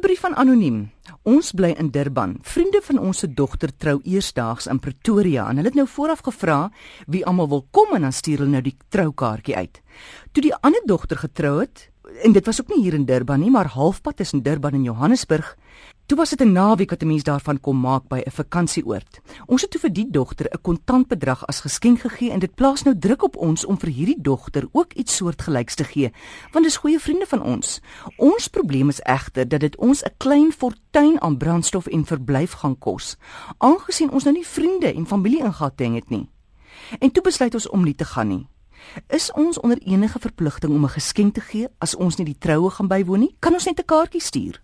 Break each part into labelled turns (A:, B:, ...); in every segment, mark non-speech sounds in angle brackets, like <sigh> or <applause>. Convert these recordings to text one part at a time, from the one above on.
A: 'n Brief van anoniem. Ons bly in Durban. Vriende van ons se dogter trou eersdaags in Pretoria en hulle het nou vooraf gevra wie almal wil kom en dan stuur hulle nou die troukaartjie uit. Toe die ander dogter getrou het, en dit was ook nie hier in Durban nie, maar halfpad tussen Durban en Johannesburg. Toe was dit 'n naweek wat 'n mens daarvan kom maak by 'n vakansieoord. Ons het toe vir die dogter 'n kontantbedrag as geskenk gegee en dit plaas nou druk op ons om vir hierdie dogter ook iets soortgelyks te gee, want dis goeie vriende van ons. Ons probleem is egter dat dit ons 'n klein fortuin aan brandstof en verblyf gaan kos, aangesien ons nou nie vriende en familie ingehating het nie. En toe besluit ons om nie te gaan nie. Is ons onder enige verpligting om 'n geskenk te gee as ons nie die troue gaan bywoon nie? Kan ons net 'n kaartjie stuur?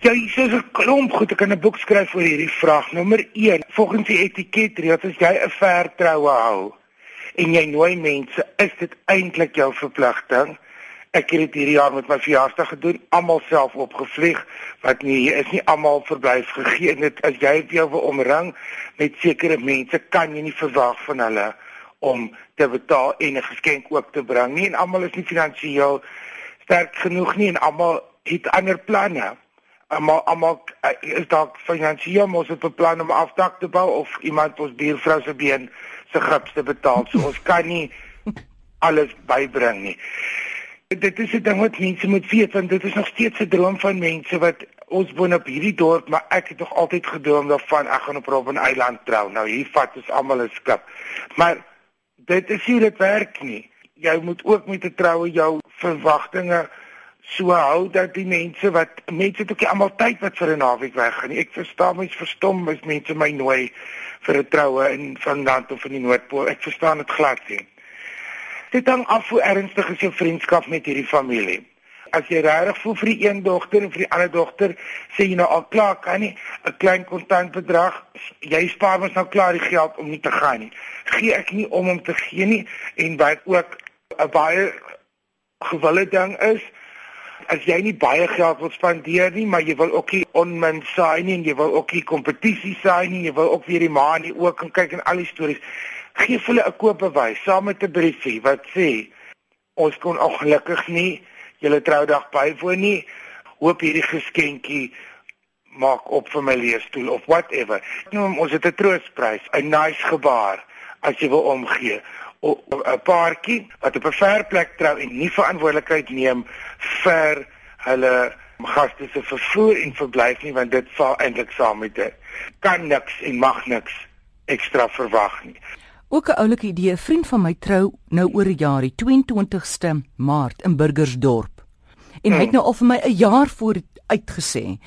B: Ja, hier is 'n klomp goed. Ek kan 'n boek skryf oor hierdie vraag. Nommer 1, volgens die etiketreëls, as jy 'n vertroue hou en jy nooi mense, is dit eintlik jou verpligting. Ek het dit hierdie jaar met my verjaarsdag gedoen, almal self opgevlieg, wat nie hier is nie almal verblyf gegee net as jy jou omring met sekere mense, kan jy nie verwag van hulle om te betaal en 'n geskenk ook te bring nie en almal is nie finansiëel sterk genoeg nie en almal het ander planne. Almal almal uh, is dalk finansiëel mos op 'n plan om afdak te bou of iemand ons buurvrou se been se gips te betaal. So ons kan nie <laughs> alles bybring nie. Dit is 'n ding wat mense moet weet want dit is nog steeds 'n droom van mense wat ons woon op hierdie dorp, maar ek het nog altyd gedroom daarvan ek gaan op Robben Eiland trou. Nou hier vat ons almal 'n skip. Maar dit is nie dit werk nie. Jy moet ook met 'n troue jou verwagtinge so hou dat die mense wat mense het ook nie almal tyd wat vir 'n naweek weggaan. Ek verstaan mens verstom as mense my nooi vir 'n troue in van land of in die Noordpool. Ek verstaan dit glad nie. Dit hang af hoe ernstig is jou vriendskap met hierdie familie as jy regtig voel vir die een dogter en vir die ander dogter, sê jy nou al klaar kan nie 'n klein kontantbedrag, jy spaar mos nou klaar die geld om nie te gaan nie. Gee ek nie om om te gee nie en wat ook 'n baie gewille ding is, as jy nie baie geld wil spandeer nie, maar jy wil ook nie onmin saai nie en jy wil ook nie kompetisie saai nie, jy wil ook weer die maan nie ook kan kyk en al die stories. Gee hulle 'n koopbewys saam met 'n briefie wat sê ons kon ongelukkig nie julle troudag bywoon nie, hoop hierdie geskenkie maak op vir my leesstoel of whatever. Nou ons het 'n troostprys, 'n nice gebaar as jy wil omgee. 'n paartjie wat op 'n ver plek trou en nie verantwoordelikheid neem vir hulle gaste se vervoer en verblyf nie want dit val eintlik saam met dit. Kan niks en mag niks ekstra verwag nie.
A: Ook 'n oulike idee, 'n vriend van my trou nou oor 'n jaar, die 22ste Maart in Burgersdorp. En hy het hmm. nou al vir my 'n jaar voor uitgesê.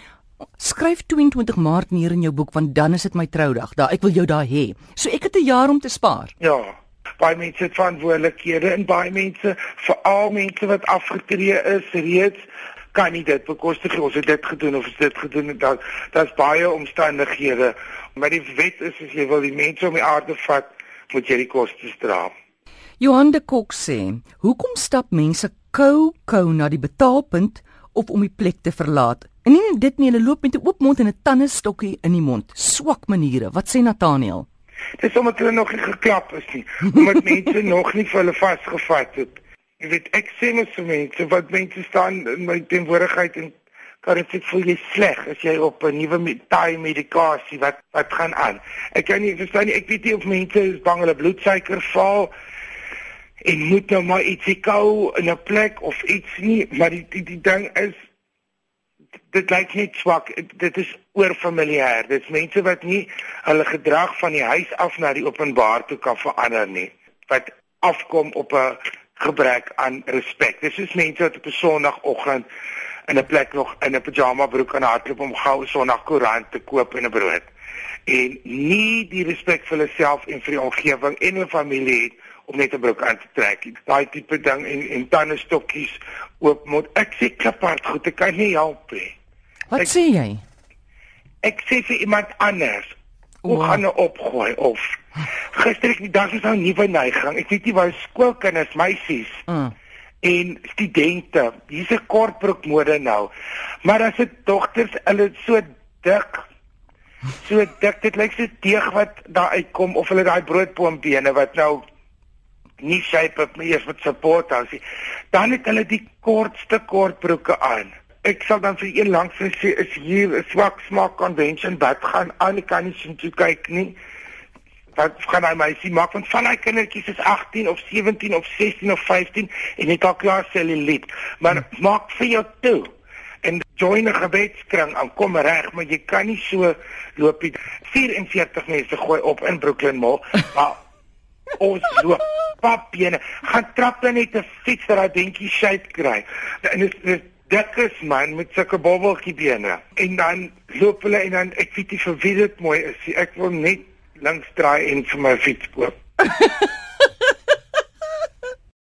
A: Skryf 22 Maart neer in jou boek want dan is dit my troudag. Daar ek wil jou daar hê. So ek het 'n jaar om te spaar.
B: Ja. Baie mense het verantwoordelikhede en baie mense, veral mense wat afgetree is reeds kan nie dit bekostig ons het dit gedoen of is dit gedoen dan daar's baie omstandighede maar die wet is as jy wil die mense om die aarde vat moet jy die kostes dra.
A: Johan de Kok sê, "Hoekom stap mense kou kou na die betaalpunt of om die plek te verlaat? En nie dit nie, hulle loop met 'n oop mond en 'n tandestokkie in die mond. Swak maniere. Wat sê Nathaniel?"
B: Dit is omdat hulle nog nie geklap is nie. Omdat mense <laughs> nog nie vir hulle vasgevat het. Jy weet, ek sê mos vir mense wat mense staan in my teenwoordigheid en kan dit voel jy sleg as jy op 'n nuwe taai medikasie wat wat gaan aan. Ek kan nie verstaan nie, ek weet nie of mense is bang hulle bloedsuiker val en moet nou maar ietsie kou in 'n plek of iets nie, maar die die, die ding is dit lyk net swak. Dit is oorfamiliêr. Dit is mense wat nie hulle gedrag van die huis af na die openbaar toe kan verander nie. Wat afkom op 'n gebrek aan respek. Dis is mense wat op 'n Sondagoggend in 'n plek nog in 'n pyjama broek aan hardloop om gou Sondag koerant te koop en 'n brood. En nie die respek vir hulle self en vir die omgewing en hulle familie het om net 'n broek aan te trek. Daai tipe ding en en tande stokkies oop moet ek sê kapart goed, ek kan nie help nie.
A: Wat ek, sê jy?
B: Ek sê vir iemand anders hoe gaan hulle opgooi of <laughs> gister ek die dag is nou nuwe neiging. Ek weet nie waar skoolkinders, meisies. Mm en studente. Hier's 'n kortbroek mode nou. Maar as dit dogters, hulle so dik. So dik, dit lyk so deeg wat daar uitkom of hulle daai broodboombene wat nou nie shape op nie, is met support as jy. Dan het hulle die kortste kortbroeke aan. ek sal dan vir een langs sê is hier 'n swak smaak convention wat gaan aan die kan nie sien toe kyk nie. Wat gaan hy meisie maak want van hy kindertjies is 18 of 17 of 16 of 15 en het al klaar celluliet. Maar hmm. maak vir jou toe en join 'n gebedskring aan kom reg, maar jy kan nie so loop nie. 44 mense gooi op in Brooklyn Mall, maar <laughs> ons loop papbene. Gaan trap dan net 'n fiets dat hy dingetjie shape kry. En dit is dik is man met sulke bobbeltjie bene. En dan loop hulle en dan ek weet nie vir wie dit mooi is. Ek wil net links draai en vir my fiets koop. <laughs>